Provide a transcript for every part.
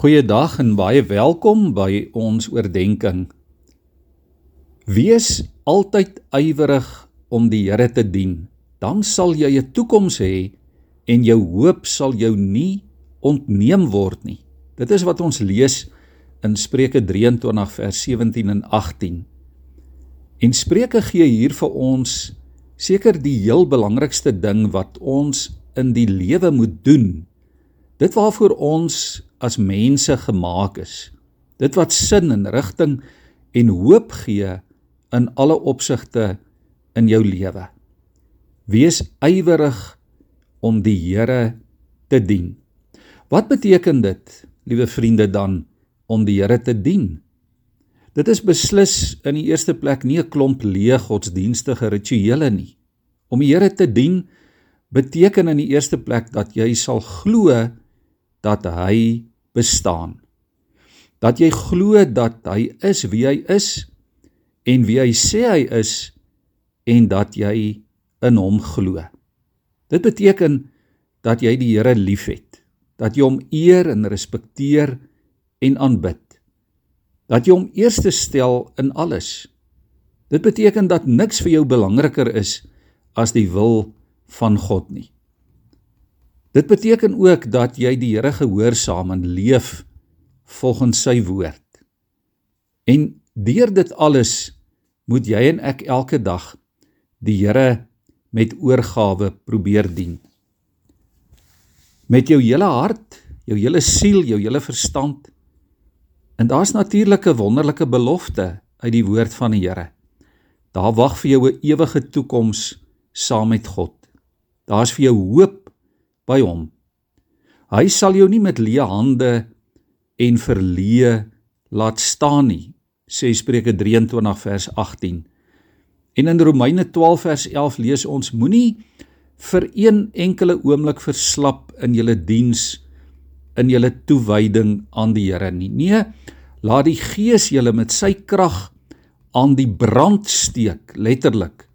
Goeiedag en baie welkom by ons oordeenking. Wees altyd ywerig om die Here te dien. Dan sal jy 'n toekoms hê en jou hoop sal jou nie ontneem word nie. Dit is wat ons lees in Spreuke 23 vers 17 en 18. En Spreuke gee hier vir ons seker die heel belangrikste ding wat ons in die lewe moet doen. Dit waarvoor ons as mense gemaak is. Dit wat sin en rigting en hoop gee in alle opsigte in jou lewe. Wees ywerig om die Here te dien. Wat beteken dit, liewe vriende dan om die Here te dien? Dit is beslis in die eerste plek nie 'n klomp leë godsdienstige rituele nie. Om die Here te dien beteken in die eerste plek dat jy sal glo dat hy bestaan. Dat jy glo dat hy is wie hy is en wie hy sê hy is en dat jy in hom glo. Dit beteken dat jy die Here liefhet, dat jy hom eer en respekteer en aanbid. Dat jy hom eerste stel in alles. Dit beteken dat niks vir jou belangriker is as die wil van God nie. Dit beteken ook dat jy die Here gehoorsaam en leef volgens sy woord. En deur dit alles moet jy en ek elke dag die Here met oorgawe probeer dien. Met jou hele hart, jou hele siel, jou hele verstand. En daar's natuurlik 'n wonderlike belofte uit die woord van die Here. Daar wag vir jou 'n ewige toekoms saam met God. Daar's vir jou hoop by hom. Hy sal jou nie met leë hande en verleë laat staan nie, sê Spreuke 23 vers 18. En in Romeine 12 vers 11 lees ons moenie vir een enkele oomblik verslap in julle diens in julle toewyding aan die Here nie. Nee, laat die Gees julle met sy krag aan die brand steek, letterlik,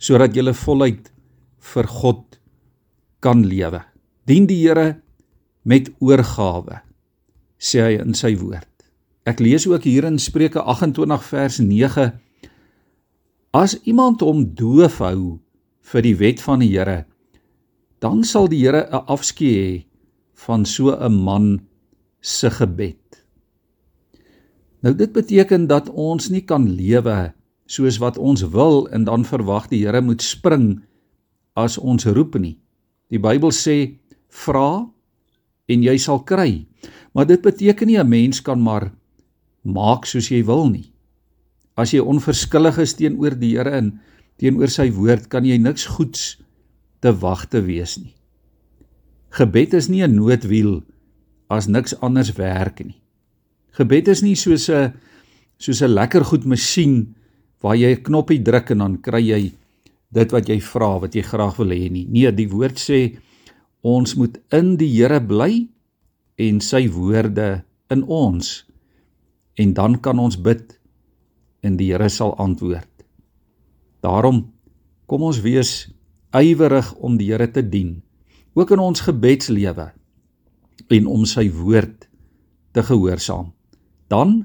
sodat julle voluit vir God kan lewe. Dien die Here met oorgawe, sê hy in sy woord. Ek lees ook hier in Spreuke 28 vers 9: As iemand hom doof hou vir die wet van die Here, dan sal die Here 'n afskeid hê van so 'n man se gebed. Nou dit beteken dat ons nie kan lewe soos wat ons wil en dan verwag die Here moet spring as ons roep nie. Die Bybel sê vra en jy sal kry. Maar dit beteken nie 'n mens kan maar maak soos jy wil nie. As jy onverskillig is teenoor die Here en teenoor sy woord, kan jy niks goeds te wag te wees nie. Gebed is nie 'n noodwiel as niks anders werk nie. Gebed is nie soos 'n soos 'n lekker goed masjien waar jy 'n knoppie druk en dan kry jy dit wat jy vra, wat jy graag wil hê nie. Nee, die woord sê Ons moet in die Here bly en sy woorde in ons. En dan kan ons bid en die Here sal antwoord. Daarom kom ons wees ywerig om die Here te dien, ook in ons gebedslewe en om sy woord te gehoorsaam. Dan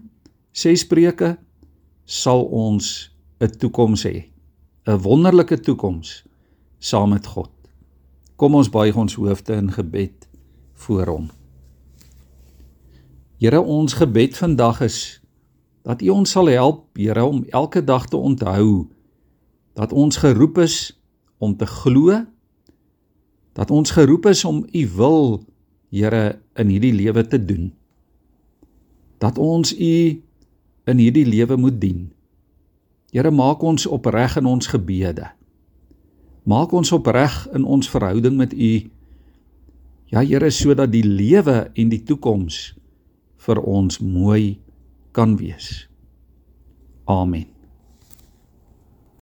sê Spreuke sal ons 'n toekoms hê, 'n wonderlike toekoms saam met God. Kom ons buig ons hoofde in gebed voor hom. Here, ons gebed vandag is dat U ons sal help, Here, om elke dag te onthou dat ons geroep is om te glo, dat ons geroep is om U wil, Here, in hierdie lewe te doen. Dat ons U in hierdie lewe moet dien. Here, maak ons opreg in ons gebede. Maak ons opreg in ons verhouding met U. Ja Here, sodat die lewe en die toekoms vir ons mooi kan wees. Amen.